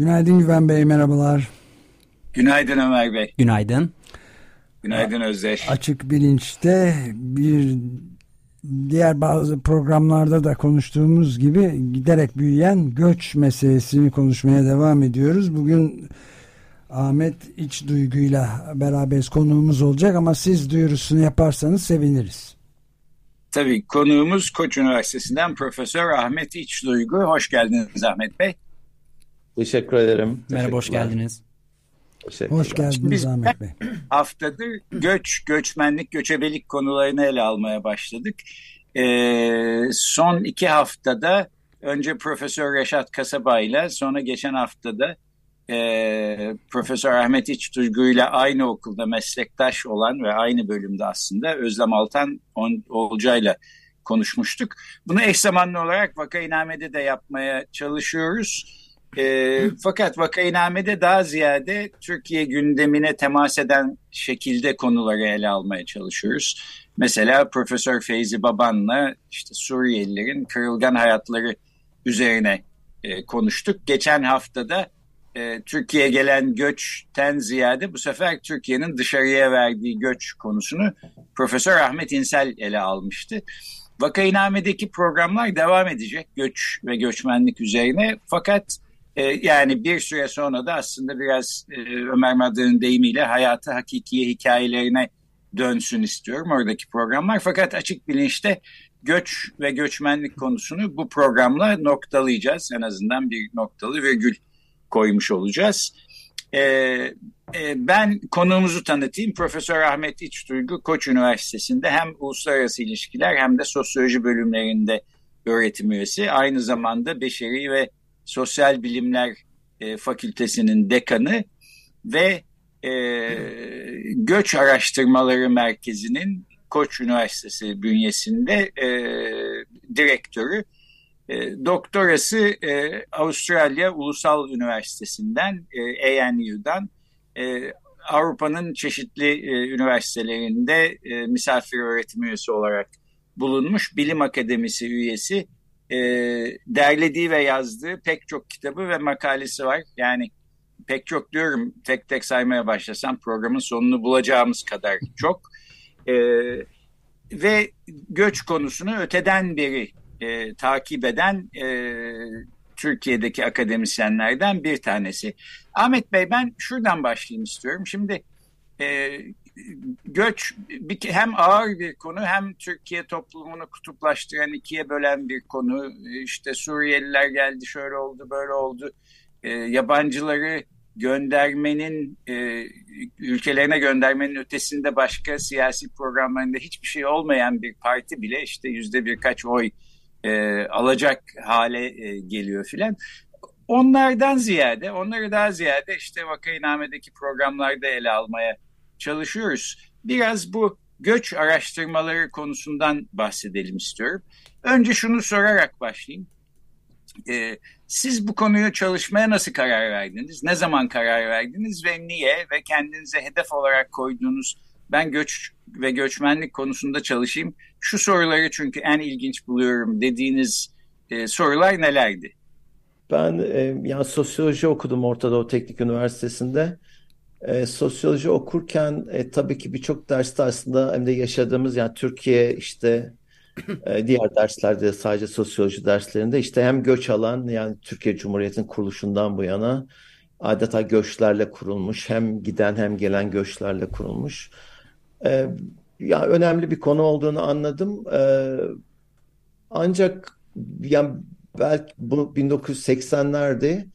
Günaydın Güven Bey, merhabalar. Günaydın Ömer Bey. Günaydın. Günaydın Özdeş. Açık Bilinç'te bir diğer bazı programlarda da konuştuğumuz gibi giderek büyüyen göç meselesini konuşmaya devam ediyoruz. Bugün Ahmet İç Duygu'yla beraber konuğumuz olacak ama siz duyurusunu yaparsanız seviniriz. Tabii konuğumuz Koç Üniversitesi'nden Profesör Ahmet İç Duygu. Hoş geldiniz Ahmet Bey. Teşekkür ederim. Merhaba, hoş geldiniz. Hoş geldiniz Ahmet Bey. Haftadır göç, göçmenlik, göçebelik konularını ele almaya başladık. Ee, son iki haftada önce Profesör Reşat Kasaba ile sonra geçen haftada e, Profesör Ahmet İç Duygu ile aynı okulda meslektaş olan ve aynı bölümde aslında Özlem Altan Olcay'la konuşmuştuk. Bunu eş zamanlı olarak Vakainame'de de yapmaya çalışıyoruz. E, fakat Vakainame'de daha ziyade Türkiye gündemine temas eden şekilde konuları ele almaya çalışıyoruz. Mesela Profesör Feyzi Baban'la işte Suriyelilerin kırılgan hayatları üzerine e, konuştuk. Geçen haftada e, Türkiye'ye gelen göçten ziyade bu sefer Türkiye'nin dışarıya verdiği göç konusunu Profesör Ahmet İnsel ele almıştı. Vakainame'deki programlar devam edecek göç ve göçmenlik üzerine fakat e, yani bir süre sonra da aslında biraz e, Ömer Madra'nın deyimiyle hayatı hakikiye hikayelerine dönsün istiyorum oradaki programlar. Fakat açık bilinçte göç ve göçmenlik konusunu bu programla noktalayacağız. En azından bir noktalı virgül koymuş olacağız. E, e, ben konuğumuzu tanıtayım. Profesör Ahmet İçduygu Koç Üniversitesi'nde hem uluslararası ilişkiler hem de sosyoloji bölümlerinde öğretim üyesi. Aynı zamanda beşeri ve sosyal bilimler e, fakültesinin dekanı ve e, göç araştırmaları merkezinin Koç Üniversitesi bünyesinde e, direktörü. E, doktorası e, Avustralya Ulusal Üniversitesi'nden, e, ANU'dan, e, Avrupa'nın çeşitli e, üniversitelerinde e, misafir öğretim üyesi olarak bulunmuş, bilim akademisi üyesi, e, derlediği ve yazdığı pek çok kitabı ve makalesi var. Yani pek çok diyorum, tek tek saymaya başlasam programın sonunu bulacağımız kadar çok. E, ve göç konusunu öteden beri e, takip eden e, Türkiye'deki akademisyenlerden bir tanesi. Ahmet Bey ben şuradan başlayayım istiyorum. Şimdi e, göç bir, hem ağır bir konu hem Türkiye toplumunu kutuplaştıran ikiye bölen bir konu. İşte Suriyeliler geldi şöyle oldu böyle oldu. E, yabancıları göndermenin e, ülkelerine göndermenin ötesinde başka siyasi programlarında hiçbir şey olmayan bir parti bile işte yüzde birkaç oy e, alacak hale e, geliyor filan. Onlardan ziyade, onları daha ziyade işte Vakainame'deki programlarda ele almaya çalışıyoruz. Biraz bu göç araştırmaları konusundan bahsedelim istiyorum. Önce şunu sorarak başlayayım. Ee, siz bu konuyu çalışmaya nasıl karar verdiniz? Ne zaman karar verdiniz ve niye? Ve kendinize hedef olarak koyduğunuz ben göç ve göçmenlik konusunda çalışayım. Şu soruları çünkü en ilginç buluyorum dediğiniz e, sorular nelerdi? Ben e, yani sosyoloji okudum Orta Doğu Teknik Üniversitesi'nde. E, sosyoloji okurken e, tabii ki birçok derste aslında hem de yaşadığımız yani Türkiye işte e, diğer derslerde sadece sosyoloji derslerinde işte hem göç alan yani Türkiye Cumhuriyeti'nin kuruluşundan bu yana adeta göçlerle kurulmuş hem giden hem gelen göçlerle kurulmuş. E, ya önemli bir konu olduğunu anladım. E, ancak yani belki bu 1980'lerde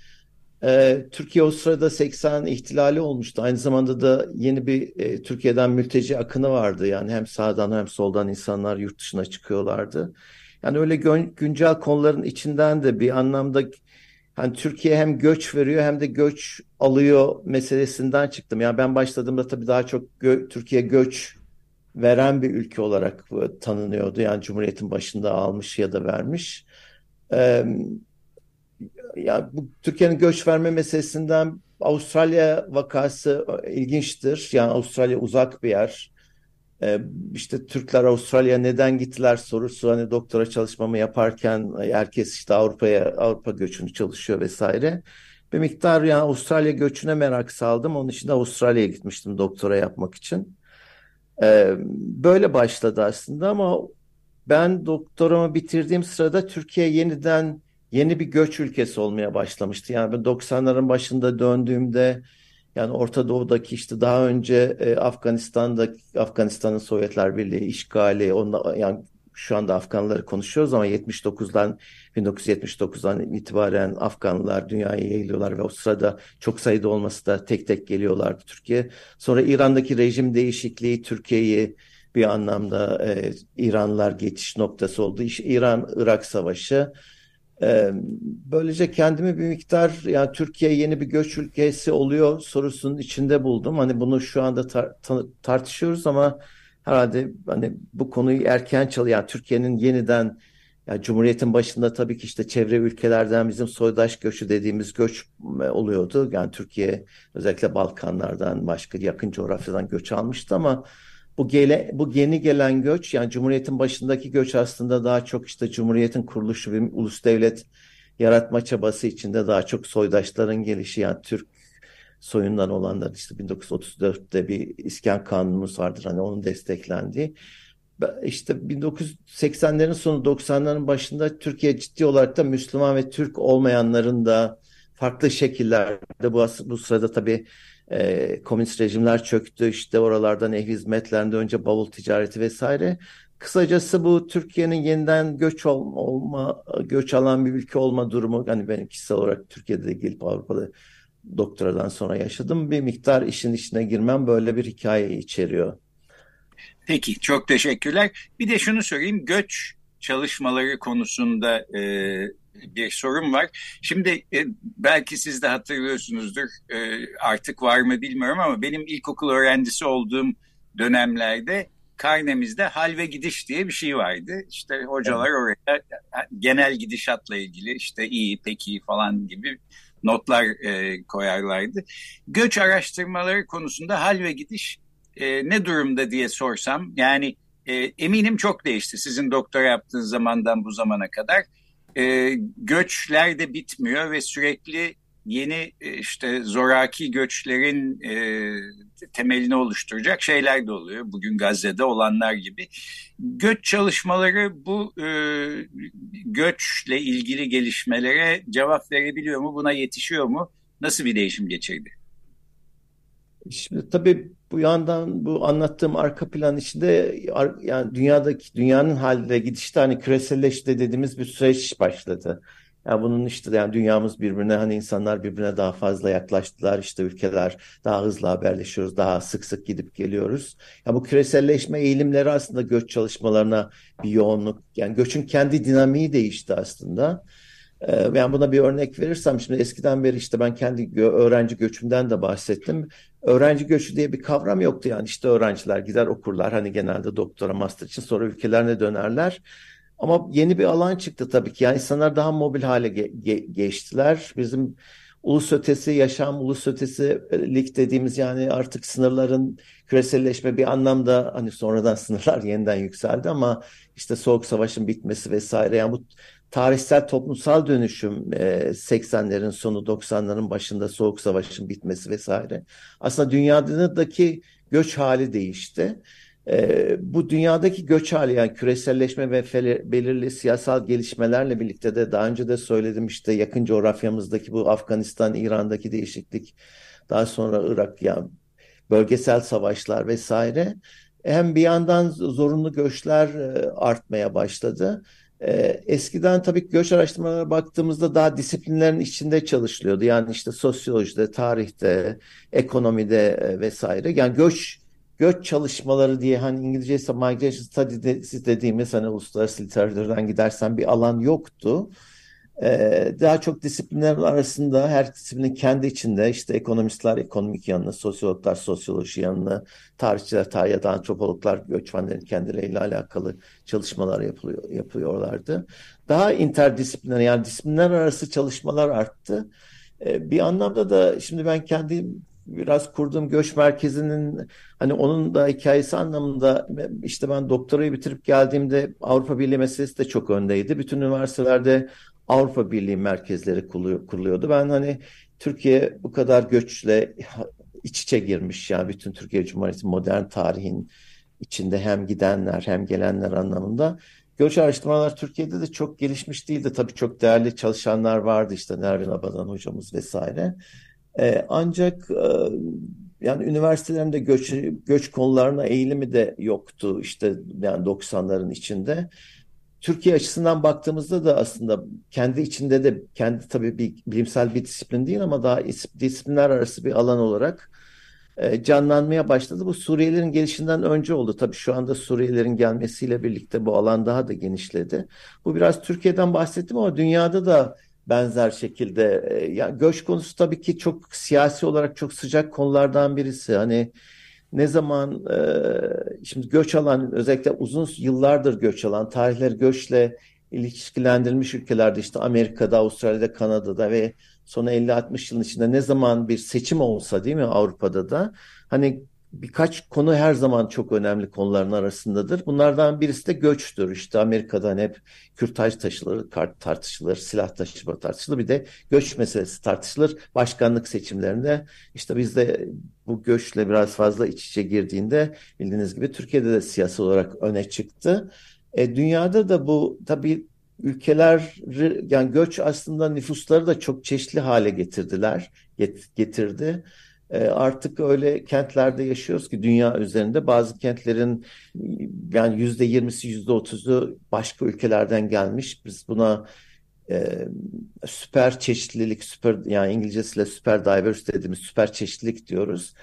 e, Türkiye o sırada 80 ihtilali olmuştu. Aynı zamanda da yeni bir e, Türkiye'den mülteci akını vardı. Yani hem sağdan hem soldan insanlar yurt dışına çıkıyorlardı. Yani öyle güncel konuların içinden de bir anlamda hani Türkiye hem göç veriyor hem de göç alıyor meselesinden çıktım. Yani ben başladığımda tabii daha çok gö Türkiye göç veren bir ülke olarak tanınıyordu. Yani Cumhuriyet'in başında almış ya da vermiş. Ee, ya bu Türkiye'nin göç verme meselesinden Avustralya vakası ilginçtir. Yani Avustralya uzak bir yer. Ee, işte Türkler Avustralya neden gittiler sorusu hani doktora çalışmamı yaparken herkes işte Avrupa'ya Avrupa göçünü çalışıyor vesaire. Bir miktar yani Avustralya göçüne merak saldım. Onun için de Avustralya'ya gitmiştim doktora yapmak için. Ee, böyle başladı aslında ama ben doktoramı bitirdiğim sırada Türkiye yeniden yeni bir göç ülkesi olmaya başlamıştı. Yani ben 90'ların başında döndüğümde yani Orta Doğu'daki işte daha önce e, Afganistan'da Afganistan'ın Sovyetler Birliği işgali onunla, yani şu anda Afganları konuşuyoruz ama 79'dan 1979'dan itibaren Afganlar dünyaya yayılıyorlar ve o sırada çok sayıda olması da tek tek geliyorlardı Türkiye. Sonra İran'daki rejim değişikliği Türkiye'yi bir anlamda e, İranlılar geçiş noktası oldu. İran-Irak savaşı böylece kendimi bir miktar yani Türkiye yeni bir göç ülkesi oluyor sorusunun içinde buldum. Hani bunu şu anda tar tartışıyoruz ama herhalde hani bu konuyu erken çal yani Türkiye'nin yeniden yani Cumhuriyet'in başında tabii ki işte çevre ülkelerden bizim soydaş göçü dediğimiz göç oluyordu. Yani Türkiye özellikle Balkanlardan başka yakın coğrafyadan göç almıştı ama bu gele, bu yeni gelen göç yani Cumhuriyet'in başındaki göç aslında daha çok işte Cumhuriyet'in kuruluşu bir ulus devlet yaratma çabası içinde daha çok soydaşların gelişi yani Türk soyundan olanlar işte 1934'te bir iskan kanunumuz vardır hani onun desteklendiği. İşte 1980'lerin sonu 90'ların başında Türkiye ciddi olarak da Müslüman ve Türk olmayanların da farklı şekillerde bu, bu sırada tabii e, komünist rejimler çöktü. İşte oralardan ev hizmetlerinde önce bavul ticareti vesaire. Kısacası bu Türkiye'nin yeniden göç olma, olma, göç alan bir ülke olma durumu. Hani benim kişisel olarak Türkiye'de de gelip Avrupa'da doktoradan sonra yaşadım. Bir miktar işin içine girmem böyle bir hikaye içeriyor. Peki çok teşekkürler. Bir de şunu sorayım göç çalışmaları konusunda e, bir sorun var. Şimdi e, belki siz de hatırlıyorsunuzdur e, artık var mı bilmiyorum ama benim ilkokul öğrencisi olduğum dönemlerde karnemizde hal ve gidiş diye bir şey vardı. İşte hocalar evet. oraya genel gidişatla ilgili işte iyi, peki falan gibi notlar e, koyarlardı. Göç araştırmaları konusunda hal ve gidiş e, ne durumda diye sorsam yani e, eminim çok değişti sizin doktora yaptığınız zamandan bu zamana kadar e, göçler de bitmiyor ve sürekli yeni e, işte zoraki göçlerin e, temelini oluşturacak şeyler de oluyor. Bugün Gazze'de olanlar gibi. Göç çalışmaları bu e, göçle ilgili gelişmelere cevap verebiliyor mu? Buna yetişiyor mu? Nasıl bir değişim geçirdi? Şimdi tabii bu yandan bu anlattığım arka plan içinde yani dünyadaki dünyanın halde gidişte hani küreselleşti dediğimiz bir süreç başladı. Yani bunun işte yani dünyamız birbirine hani insanlar birbirine daha fazla yaklaştılar. işte ülkeler daha hızlı haberleşiyoruz. Daha sık sık gidip geliyoruz. Ya bu küreselleşme eğilimleri aslında göç çalışmalarına bir yoğunluk yani göçün kendi dinamiği değişti aslında. Ee, yani buna bir örnek verirsem şimdi eskiden beri işte ben kendi öğrenci göçümden de bahsettim. Öğrenci göçü diye bir kavram yoktu yani işte öğrenciler gider okurlar hani genelde doktora master için sonra ülkelerine dönerler. Ama yeni bir alan çıktı tabii ki yani insanlar daha mobil hale ge ge geçtiler. Bizim ulus ötesi yaşam, ulus ötesi lig dediğimiz yani artık sınırların küreselleşme bir anlamda hani sonradan sınırlar yeniden yükseldi ama işte soğuk savaşın bitmesi vesaire yani bu tarihsel toplumsal dönüşüm e, 80'lerin sonu 90'ların başında Soğuk Savaş'ın bitmesi vesaire. Aslında dünyadaki göç hali değişti. E, bu dünyadaki göç hali yani küreselleşme ve belirli siyasal gelişmelerle birlikte de daha önce de söyledim işte yakın coğrafyamızdaki bu Afganistan, İran'daki değişiklik daha sonra Irak yani bölgesel savaşlar vesaire hem bir yandan zorunlu göçler e, artmaya başladı ee, eskiden tabii göç araştırmalarına baktığımızda daha disiplinlerin içinde çalışılıyordu. Yani işte sosyolojide, tarihte, ekonomide e, vesaire. Yani göç göç çalışmaları diye hani İngilizce migration studies dediğimiz hani uluslararası literatürden gidersen bir alan yoktu. Ee, daha çok disiplinler arasında her disiplinin kendi içinde işte ekonomistler ekonomik yanını, sosyologlar sosyoloji yanını, tarihçiler tarih ya da antropologlar göçmenlerin kendileriyle alakalı çalışmalar yapılıyor, yapıyorlardı. Daha interdisipliner yani disiplinler arası çalışmalar arttı. Ee, bir anlamda da şimdi ben kendi biraz kurduğum göç merkezinin hani onun da hikayesi anlamında işte ben doktorayı bitirip geldiğimde Avrupa Birliği meselesi de çok öndeydi. Bütün üniversitelerde Avrupa Birliği merkezleri kuruluyordu. Ben hani Türkiye bu kadar göçle iç içe girmiş yani bütün Türkiye Cumhuriyeti modern tarihin içinde hem gidenler hem gelenler anlamında. Göç araştırmalar Türkiye'de de çok gelişmiş değildi. Tabii çok değerli çalışanlar vardı işte Nervin Abadan hocamız vesaire. Ee, ancak e, yani üniversitelerimde göç, göç konularına eğilimi de yoktu işte yani 90'ların içinde. Türkiye açısından baktığımızda da aslında kendi içinde de kendi tabii bir bilimsel bir disiplin değil ama daha disiplinler arası bir alan olarak e, canlanmaya başladı. Bu Suriyelilerin gelişinden önce oldu. Tabii şu anda Suriyelilerin gelmesiyle birlikte bu alan daha da genişledi. Bu biraz Türkiye'den bahsettim ama dünyada da benzer şekilde e, ya göç konusu tabii ki çok siyasi olarak çok sıcak konulardan birisi. Hani ne zaman e, şimdi göç alan özellikle uzun yıllardır göç alan tarihler göçle ilişkilendirilmiş ülkelerde işte Amerika'da, Avustralya'da, Kanada'da ve son 50-60 yılın içinde ne zaman bir seçim olsa değil mi Avrupa'da da hani birkaç konu her zaman çok önemli konuların arasındadır. Bunlardan birisi de göçtür. İşte Amerika'dan hep kürtaj taşılır, tartışılır, silah taşıma tartışılır. Bir de göç meselesi tartışılır. Başkanlık seçimlerinde işte bizde bu göçle biraz fazla iç içe girdiğinde bildiğiniz gibi Türkiye'de de siyasi olarak öne çıktı. E, dünyada da bu tabii ülkeler yani göç aslında nüfusları da çok çeşitli hale getirdiler, get, getirdi. E, artık öyle kentlerde yaşıyoruz ki dünya üzerinde bazı kentlerin yani yüzde yirmisi yüzde otuzu başka ülkelerden gelmiş. Biz buna e, süper çeşitlilik, süper yani İngilizcesiyle süper diversity dediğimiz süper çeşitlilik diyoruz.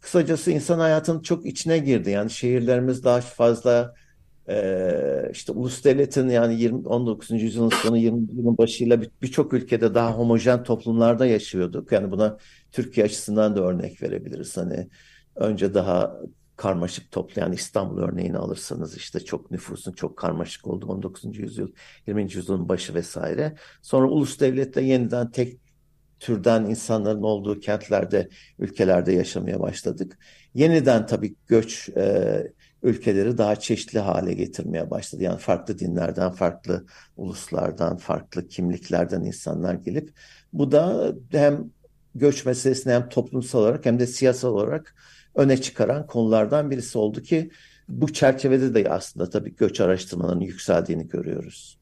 Kısacası insan hayatının çok içine girdi. Yani şehirlerimiz daha fazla e, işte ulus devletin yani 20, 19. yüzyılın sonu 20. yüzyılın başıyla birçok ülkede daha homojen toplumlarda yaşıyorduk. Yani buna Türkiye açısından da örnek verebiliriz. Hani önce daha karmaşık toplayan İstanbul örneğini alırsanız işte çok nüfusun çok karmaşık olduğu 19. yüzyıl, 20. yüzyılın başı vesaire. Sonra ulus devletle yeniden tek türden insanların olduğu kentlerde, ülkelerde yaşamaya başladık. Yeniden tabii göç e, ülkeleri daha çeşitli hale getirmeye başladı. Yani farklı dinlerden, farklı uluslardan, farklı kimliklerden insanlar gelip bu da hem göç meselesini hem toplumsal olarak hem de siyasal olarak öne çıkaran konulardan birisi oldu ki bu çerçevede de aslında tabii göç araştırmalarının yükseldiğini görüyoruz.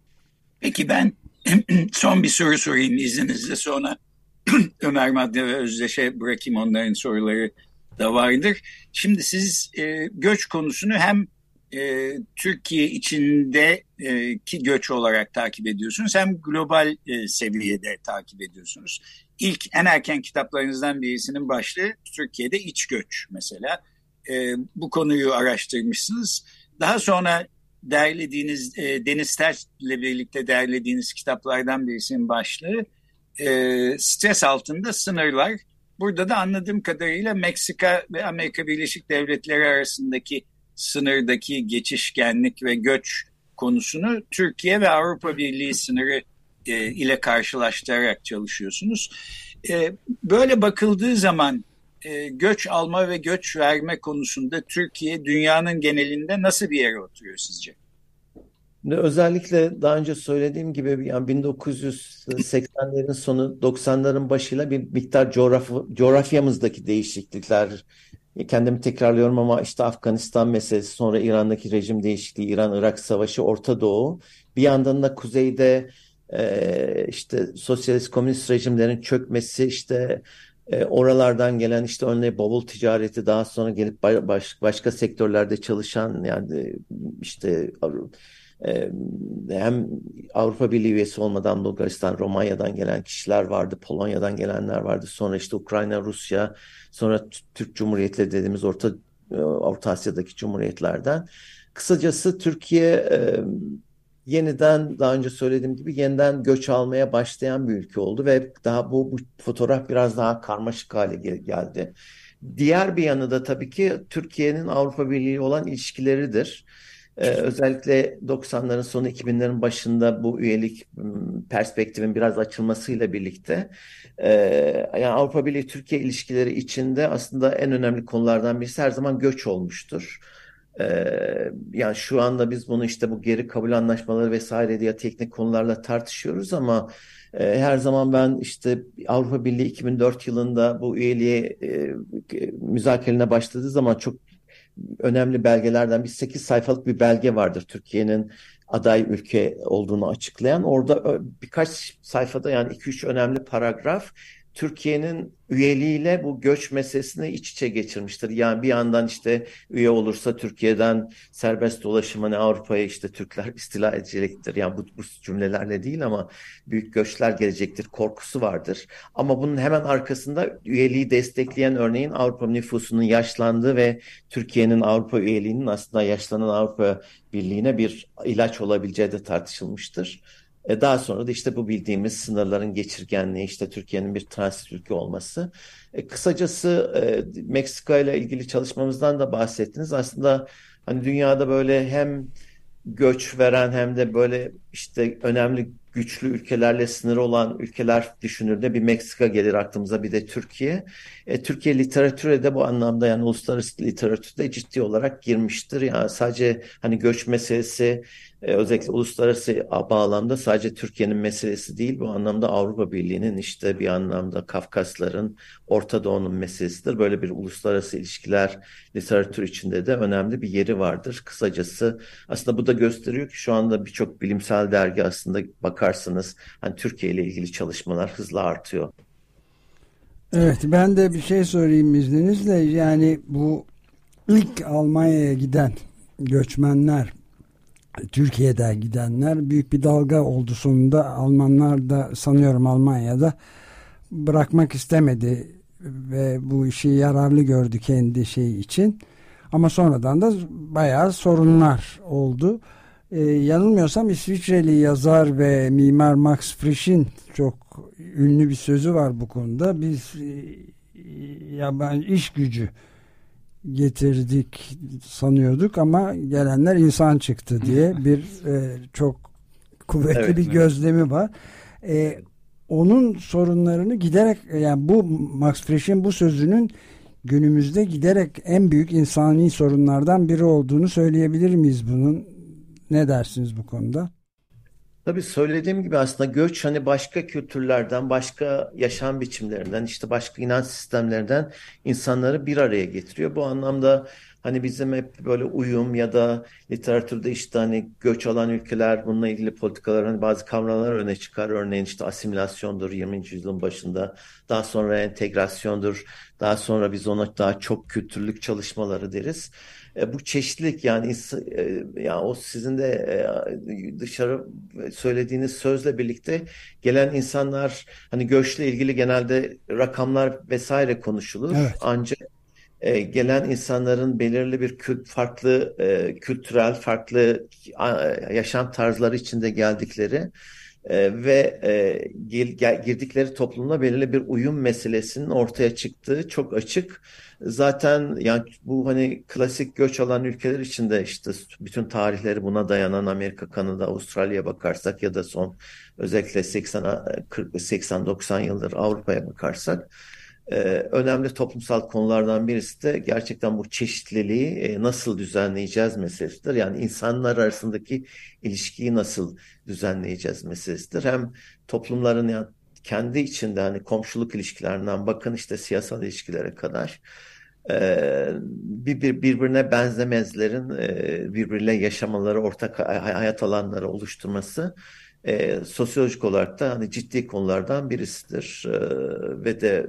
Peki ben son bir soru sorayım izninizle sonra Ömer Madde ve Özdeş'e bırakayım onların soruları da vardır. Şimdi siz e, göç konusunu hem e, Türkiye içinde e, göç olarak takip ediyorsunuz hem global e, seviyede takip ediyorsunuz. İlk en erken kitaplarınızdan birisinin başlığı Türkiye'de iç göç mesela. E, bu konuyu araştırmışsınız. Daha sonra derlediğiniz e, Deniz Ters ile birlikte derlediğiniz kitaplardan birisinin başlığı e, stres altında sınırlar Burada da anladığım kadarıyla Meksika ve Amerika Birleşik Devletleri arasındaki sınırdaki geçişkenlik ve göç konusunu Türkiye ve Avrupa Birliği sınırı e, ile karşılaştırarak çalışıyorsunuz. E, böyle bakıldığı zaman e, göç alma ve göç verme konusunda Türkiye dünyanın genelinde nasıl bir yere oturuyor sizce? Özellikle daha önce söylediğim gibi yani 1980'lerin sonu 90'ların başıyla bir miktar coğraf coğrafyamızdaki değişiklikler kendimi tekrarlıyorum ama işte Afganistan meselesi sonra İran'daki rejim değişikliği, İran-Irak savaşı, Orta Doğu bir yandan da kuzeyde e, işte sosyalist komünist rejimlerin çökmesi işte e, oralardan gelen işte örneğin bavul ticareti daha sonra gelip baş, başka sektörlerde çalışan yani işte hem Avrupa Birliği üyesi olmadan Bulgaristan, Romanya'dan gelen kişiler vardı, Polonya'dan gelenler vardı. Sonra işte Ukrayna, Rusya, sonra Türk Cumhuriyetleri dediğimiz Orta Orta Asya'daki cumhuriyetlerden. Kısacası Türkiye e, yeniden daha önce söylediğim gibi yeniden göç almaya başlayan bir ülke oldu ve daha bu, bu fotoğraf biraz daha karmaşık hale geldi. Diğer bir yanı da tabii ki Türkiye'nin Avrupa Birliği olan ilişkileridir. Ee, özellikle 90'ların sonu 2000'lerin başında bu üyelik perspektifin biraz açılmasıyla birlikte e, yani Avrupa Birliği Türkiye ilişkileri içinde aslında en önemli konulardan birisi her zaman göç olmuştur. Yani şu anda biz bunu işte bu geri kabul anlaşmaları vesaire diye teknik konularla tartışıyoruz ama e, her zaman ben işte Avrupa Birliği 2004 yılında bu üyeliğe e, müzakerine başladığı zaman çok önemli belgelerden bir 8 sayfalık bir belge vardır Türkiye'nin aday ülke olduğunu açıklayan. Orada birkaç sayfada yani 2-3 önemli paragraf Türkiye'nin üyeliğiyle bu göç meselesini iç içe geçirmiştir. Yani bir yandan işte üye olursa Türkiye'den serbest dolaşım hani Avrupa'ya işte Türkler istila edecektir. Yani bu, bu cümlelerle değil ama büyük göçler gelecektir korkusu vardır. Ama bunun hemen arkasında üyeliği destekleyen örneğin Avrupa nüfusunun yaşlandığı ve Türkiye'nin Avrupa üyeliğinin aslında yaşlanan Avrupa Birliği'ne bir ilaç olabileceği de tartışılmıştır. E, daha sonra da işte bu bildiğimiz sınırların geçirgenliği, işte Türkiye'nin bir transit ülke olması. E, kısacası e, Meksika ile ilgili çalışmamızdan da bahsettiniz. Aslında hani dünyada böyle hem göç veren hem de böyle işte önemli güçlü ülkelerle sınırı olan ülkeler düşünürde bir Meksika gelir aklımıza bir de Türkiye. E, Türkiye literatüre de bu anlamda yani uluslararası literatürde ciddi olarak girmiştir. Yani sadece hani göç meselesi e, özellikle uluslararası bağlamda sadece Türkiye'nin meselesi değil bu anlamda Avrupa Birliği'nin işte bir anlamda Kafkasların Orta Doğu'nun meselesidir. Böyle bir uluslararası ilişkiler literatür içinde de önemli bir yeri vardır. Kısacası aslında bu da gösteriyor ki şu anda birçok bilimsel dergi aslında bakarsınız hani Türkiye ile ilgili çalışmalar hızla artıyor. Evet ben de bir şey sorayım izninizle yani bu ilk Almanya'ya giden göçmenler Türkiye'de gidenler büyük bir dalga oldu sonunda Almanlar da sanıyorum Almanya'da bırakmak istemedi ve bu işi yararlı gördü kendi şey için ama sonradan da bayağı sorunlar oldu. Ee, yanılmıyorsam İsviçreli yazar ve mimar Max Frisch'in çok ünlü bir sözü var bu konuda. Biz e, yabancı iş gücü getirdik sanıyorduk ama gelenler insan çıktı diye bir e, çok kuvvetli evet, bir evet. gözlemi var. E, onun sorunlarını giderek yani bu Max Frisch'in bu sözünün günümüzde giderek en büyük insani sorunlardan biri olduğunu söyleyebilir miyiz bunun? Ne dersiniz bu konuda? Tabii söylediğim gibi aslında göç hani başka kültürlerden, başka yaşam biçimlerinden, işte başka inanç sistemlerinden insanları bir araya getiriyor. Bu anlamda hani bizim hep böyle uyum ya da literatürde işte hani göç alan ülkeler bununla ilgili politikalar hani bazı kavramlar öne çıkar. Örneğin işte asimilasyondur 20. yüzyılın başında, daha sonra entegrasyondur, daha sonra biz ona daha çok kültürlük çalışmaları deriz. E, bu çeşitlilik yani e, yani o sizin de e, dışarı söylediğiniz sözle birlikte gelen insanlar hani göçle ilgili genelde rakamlar vesaire konuşulur. Evet. Ancak e, gelen insanların belirli bir kült, farklı e, kültürel, farklı e, yaşam tarzları içinde geldikleri e, ve e, gel, gel, girdikleri toplumla belirli bir uyum meselesinin ortaya çıktığı çok açık. Zaten yani bu hani klasik göç alan ülkeler içinde işte bütün tarihleri buna dayanan Amerika, Kanada, Avustralya bakarsak ya da son özellikle 80 80-90 yıldır Avrupa'ya bakarsak e, önemli toplumsal konulardan birisi de gerçekten bu çeşitliliği e, nasıl düzenleyeceğiz meselesidir. Yani insanlar arasındaki ilişkiyi nasıl düzenleyeceğiz meselesidir. Hem toplumların yani kendi içinde hani komşuluk ilişkilerinden bakın işte siyasal ilişkilere kadar e, bir, bir birbirine benzemezlerin e, birbiriyle yaşamaları, ortak hayat alanları oluşturması sosyolojik olarak da hani ciddi konulardan birisidir ve de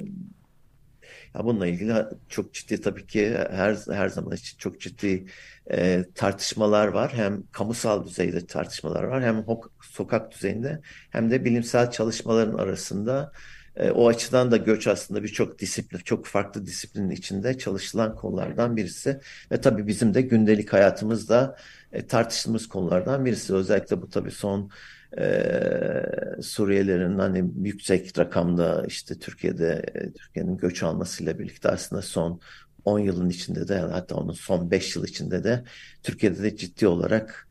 ya bununla ilgili çok ciddi tabii ki her her zaman için çok ciddi e, tartışmalar var. Hem kamusal düzeyde tartışmalar var hem sokak düzeyinde hem de bilimsel çalışmaların arasında E, o açıdan da göç aslında birçok disiplin, çok farklı disiplinin içinde çalışılan konulardan birisi. Ve tabii bizim de gündelik hayatımızda e, tartıştığımız konulardan birisi. Özellikle bu tabii son e, Suriyelilerin hani yüksek rakamda işte Türkiye'de e, Türkiye'nin göç almasıyla birlikte aslında son 10 yılın içinde de hatta onun son 5 yıl içinde de Türkiye'de de ciddi olarak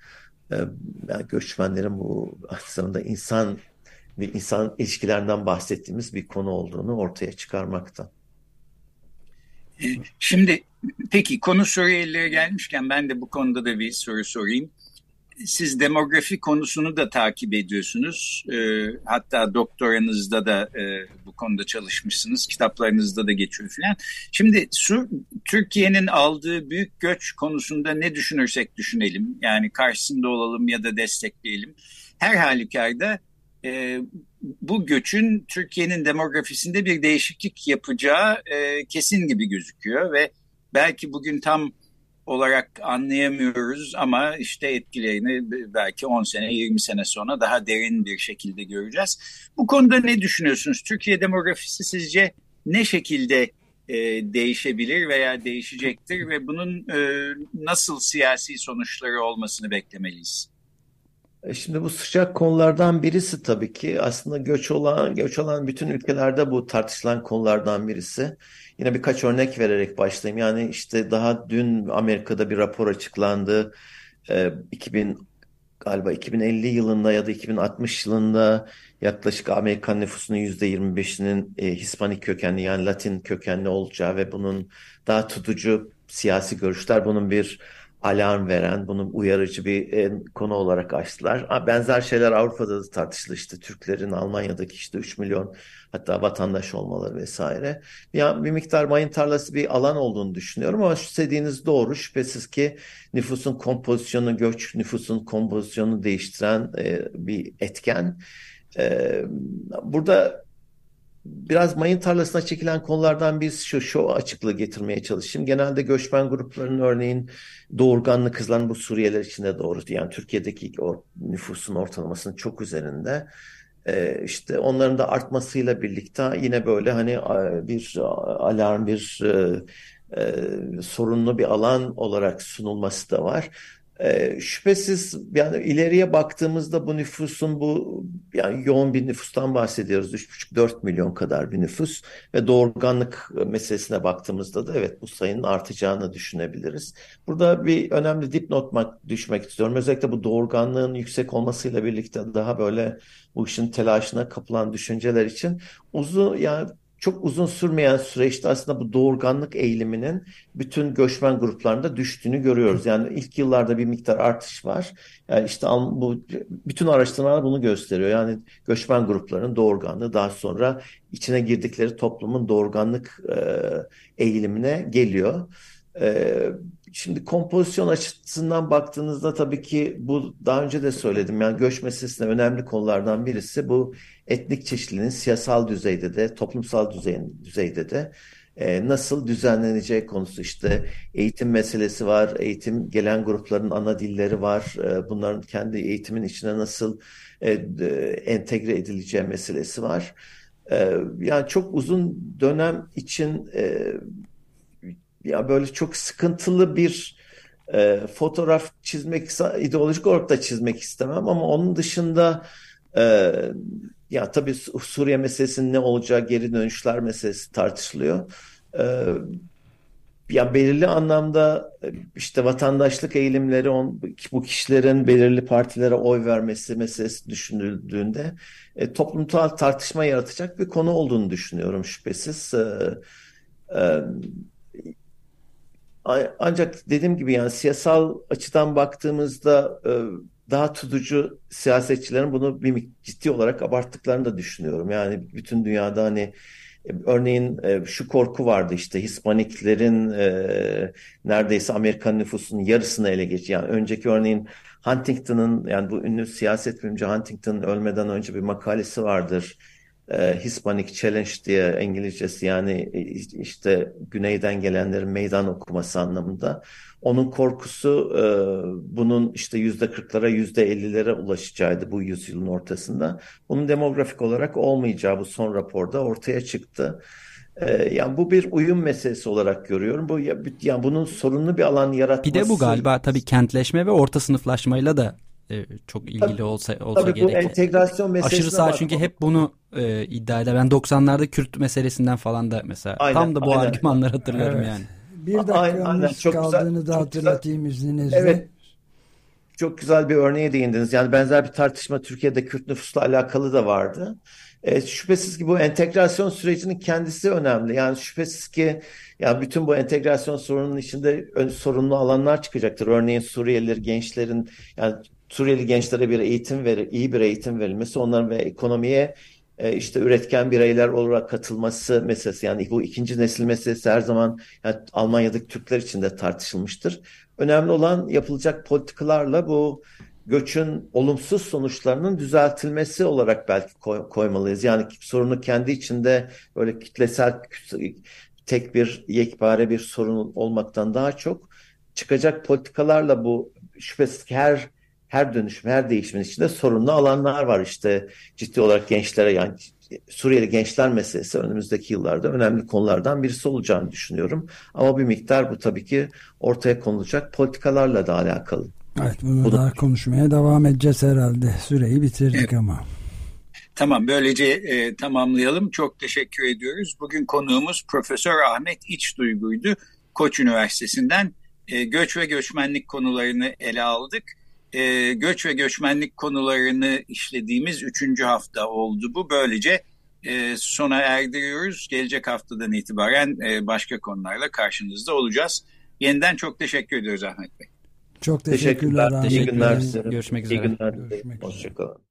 e, yani göçmenlerin bu aslında insan ve insan ilişkilerinden bahsettiğimiz bir konu olduğunu ortaya çıkarmakta. E, şimdi peki konu Suriyelilere gelmişken ben de bu konuda da bir soru sorayım siz demografi konusunu da takip ediyorsunuz. E, hatta doktoranızda da e, bu konuda çalışmışsınız. Kitaplarınızda da geçiyor falan. Şimdi Sur Türkiye'nin aldığı büyük göç konusunda ne düşünürsek düşünelim. Yani karşısında olalım ya da destekleyelim. Her halükarda e, bu göçün Türkiye'nin demografisinde bir değişiklik yapacağı e, kesin gibi gözüküyor ve belki bugün tam olarak anlayamıyoruz ama işte etkilerini belki 10 sene 20 sene sonra daha derin bir şekilde göreceğiz. Bu konuda ne düşünüyorsunuz? Türkiye demografisi sizce ne şekilde e, değişebilir veya değişecektir ve bunun e, nasıl siyasi sonuçları olmasını beklemeliyiz? E, şimdi bu sıcak konulardan birisi tabii ki aslında göç olan göç olan bütün ülkelerde bu tartışılan konulardan birisi. Yine birkaç örnek vererek başlayayım. Yani işte daha dün Amerika'da bir rapor açıklandı. E, 2000 galiba 2050 yılında ya da 2060 yılında yaklaşık Amerikan nüfusunun %25'inin e, Hispanik kökenli yani Latin kökenli olacağı ve bunun daha tutucu siyasi görüşler bunun bir alarm veren, bunun uyarıcı bir e, konu olarak açtılar. Benzer şeyler Avrupa'da da tartışıldı işte Türklerin Almanya'daki işte 3 milyon hatta vatandaş olmaları vesaire. Ya bir miktar mayın tarlası bir alan olduğunu düşünüyorum ama şu dediğiniz doğru. Şüphesiz ki nüfusun kompozisyonu, göç nüfusun kompozisyonu değiştiren e, bir etken. E, burada biraz mayın tarlasına çekilen konulardan biz şu, şu açıklığı getirmeye çalışayım. Genelde göçmen gruplarının örneğin doğurganlı kızların bu Suriyeliler içinde doğru. Yani Türkiye'deki o nüfusun ortalamasının çok üzerinde. Ee, işte onların da artmasıyla birlikte yine böyle hani bir alarm, bir e, e, sorunlu bir alan olarak sunulması da var. E, şüphesiz yani ileriye baktığımızda bu nüfusun bu yani yoğun bir nüfustan bahsediyoruz. 3,5-4 milyon kadar bir nüfus ve doğurganlık meselesine baktığımızda da evet bu sayının artacağını düşünebiliriz. Burada bir önemli dipnot düşmek istiyorum. Özellikle bu doğurganlığın yüksek olmasıyla birlikte daha böyle bu işin telaşına kapılan düşünceler için uzun yani çok uzun sürmeyen süreçte aslında bu doğurganlık eğiliminin bütün göçmen gruplarında düştüğünü görüyoruz. Yani ilk yıllarda bir miktar artış var. Yani işte bu bütün araştırmalar bunu gösteriyor. Yani göçmen gruplarının doğurganlığı daha sonra içine girdikleri toplumun doğurganlık eğilimine geliyor. Şimdi kompozisyon açısından baktığınızda tabii ki bu daha önce de söyledim. Yani göç meselesinde önemli konulardan birisi bu etnik çeşitliliğin siyasal düzeyde de toplumsal düzeyde de e, nasıl düzenleneceği konusu işte eğitim meselesi var, eğitim gelen grupların ana dilleri var, e, bunların kendi eğitimin içine nasıl e, entegre edileceği meselesi var. E, yani çok uzun dönem için e, ya böyle çok sıkıntılı bir e, fotoğraf çizmek ideolojik olarak da çizmek istemem ama onun dışında e, ya tabii Suriye meselesinin ne olacağı geri dönüşler meselesi tartışılıyor. E, ya belirli anlamda e, işte vatandaşlık eğilimleri on, bu kişilerin belirli partilere oy vermesi meselesi düşünüldüğünde e, toplumsal tartışma yaratacak bir konu olduğunu düşünüyorum şüphesiz. E, e, ancak dediğim gibi yani siyasal açıdan baktığımızda e, daha tutucu siyasetçilerin bunu bir ciddi olarak abarttıklarını da düşünüyorum. Yani bütün dünyada hani e, örneğin e, şu korku vardı işte Hispaniklerin neredeyse Amerikan nüfusunun yarısını ele geçiyor. Yani önceki örneğin Huntington'ın yani bu ünlü siyaset bilimci Huntington'ın ölmeden önce bir makalesi vardır. e, Hispanic Challenge diye İngilizcesi yani işte güneyden gelenlerin meydan okuması anlamında. Onun korkusu e, bunun işte yüzde kırklara yüzde ellilere ulaşacağıydı bu yüzyılın ortasında. Bunun demografik olarak olmayacağı bu son raporda ortaya çıktı. E, yani bu bir uyum meselesi olarak görüyorum. Bu yani bunun sorunlu bir alan yaratması. Bir de bu galiba tabii kentleşme ve orta sınıflaşmayla da e, çok ilgili tabii, olsa olsa tabii gerek. Bu entegrasyon meselesi Aşırı sağ çünkü hep bunu e, iddia eder. Ben 90'larda Kürt meselesinden falan da mesela aynen, tam da bu aynen. argümanları hatırlıyorum evet. yani. Bir dakikamız Çok kaldığını güzel, da hatırlatayım güzel. izninizle. Evet. Çok güzel bir örneğe değindiniz. Yani benzer bir tartışma Türkiye'de Kürt nüfusla alakalı da vardı. E, şüphesiz ki bu entegrasyon sürecinin kendisi önemli. Yani şüphesiz ki yani bütün bu entegrasyon sorununun içinde sorunlu alanlar çıkacaktır. Örneğin Suriyeliler, gençlerin yani Suriyeli gençlere bir eğitim verir, iyi bir eğitim verilmesi, onların ve ekonomiye işte üretken bireyler olarak katılması meselesi yani bu ikinci nesil meselesi her zaman yani Almanya'daki Türkler için de tartışılmıştır. Önemli olan yapılacak politikalarla bu göçün olumsuz sonuçlarının düzeltilmesi olarak belki koy, koymalıyız. Yani sorunu kendi içinde böyle kitlesel tek bir yekpare bir sorun olmaktan daha çok çıkacak politikalarla bu şüphesiz her her dönüşüm, her değişimin içinde sorunlu alanlar var. İşte ciddi olarak gençlere yani Suriyeli gençler meselesi önümüzdeki yıllarda önemli konulardan birisi olacağını düşünüyorum. Ama bir miktar bu tabii ki ortaya konulacak politikalarla da alakalı. Evet bunu, bunu daha konuşmaya devam edeceğiz herhalde. Süreyi bitirdik evet. ama. Tamam böylece e, tamamlayalım. Çok teşekkür ediyoruz. Bugün konuğumuz Profesör Ahmet İç Duygu'ydu. Koç Üniversitesi'nden e, göç ve göçmenlik konularını ele aldık e, göç ve göçmenlik konularını işlediğimiz üçüncü hafta oldu bu. Böylece e, sona erdiriyoruz. Gelecek haftadan itibaren e, başka konularla karşınızda olacağız. Yeniden çok teşekkür ediyoruz Ahmet Bey. Çok teşekkürler. teşekkürler. İyi günler. Görüşmek üzere. İyi günler. Hoşçakalın.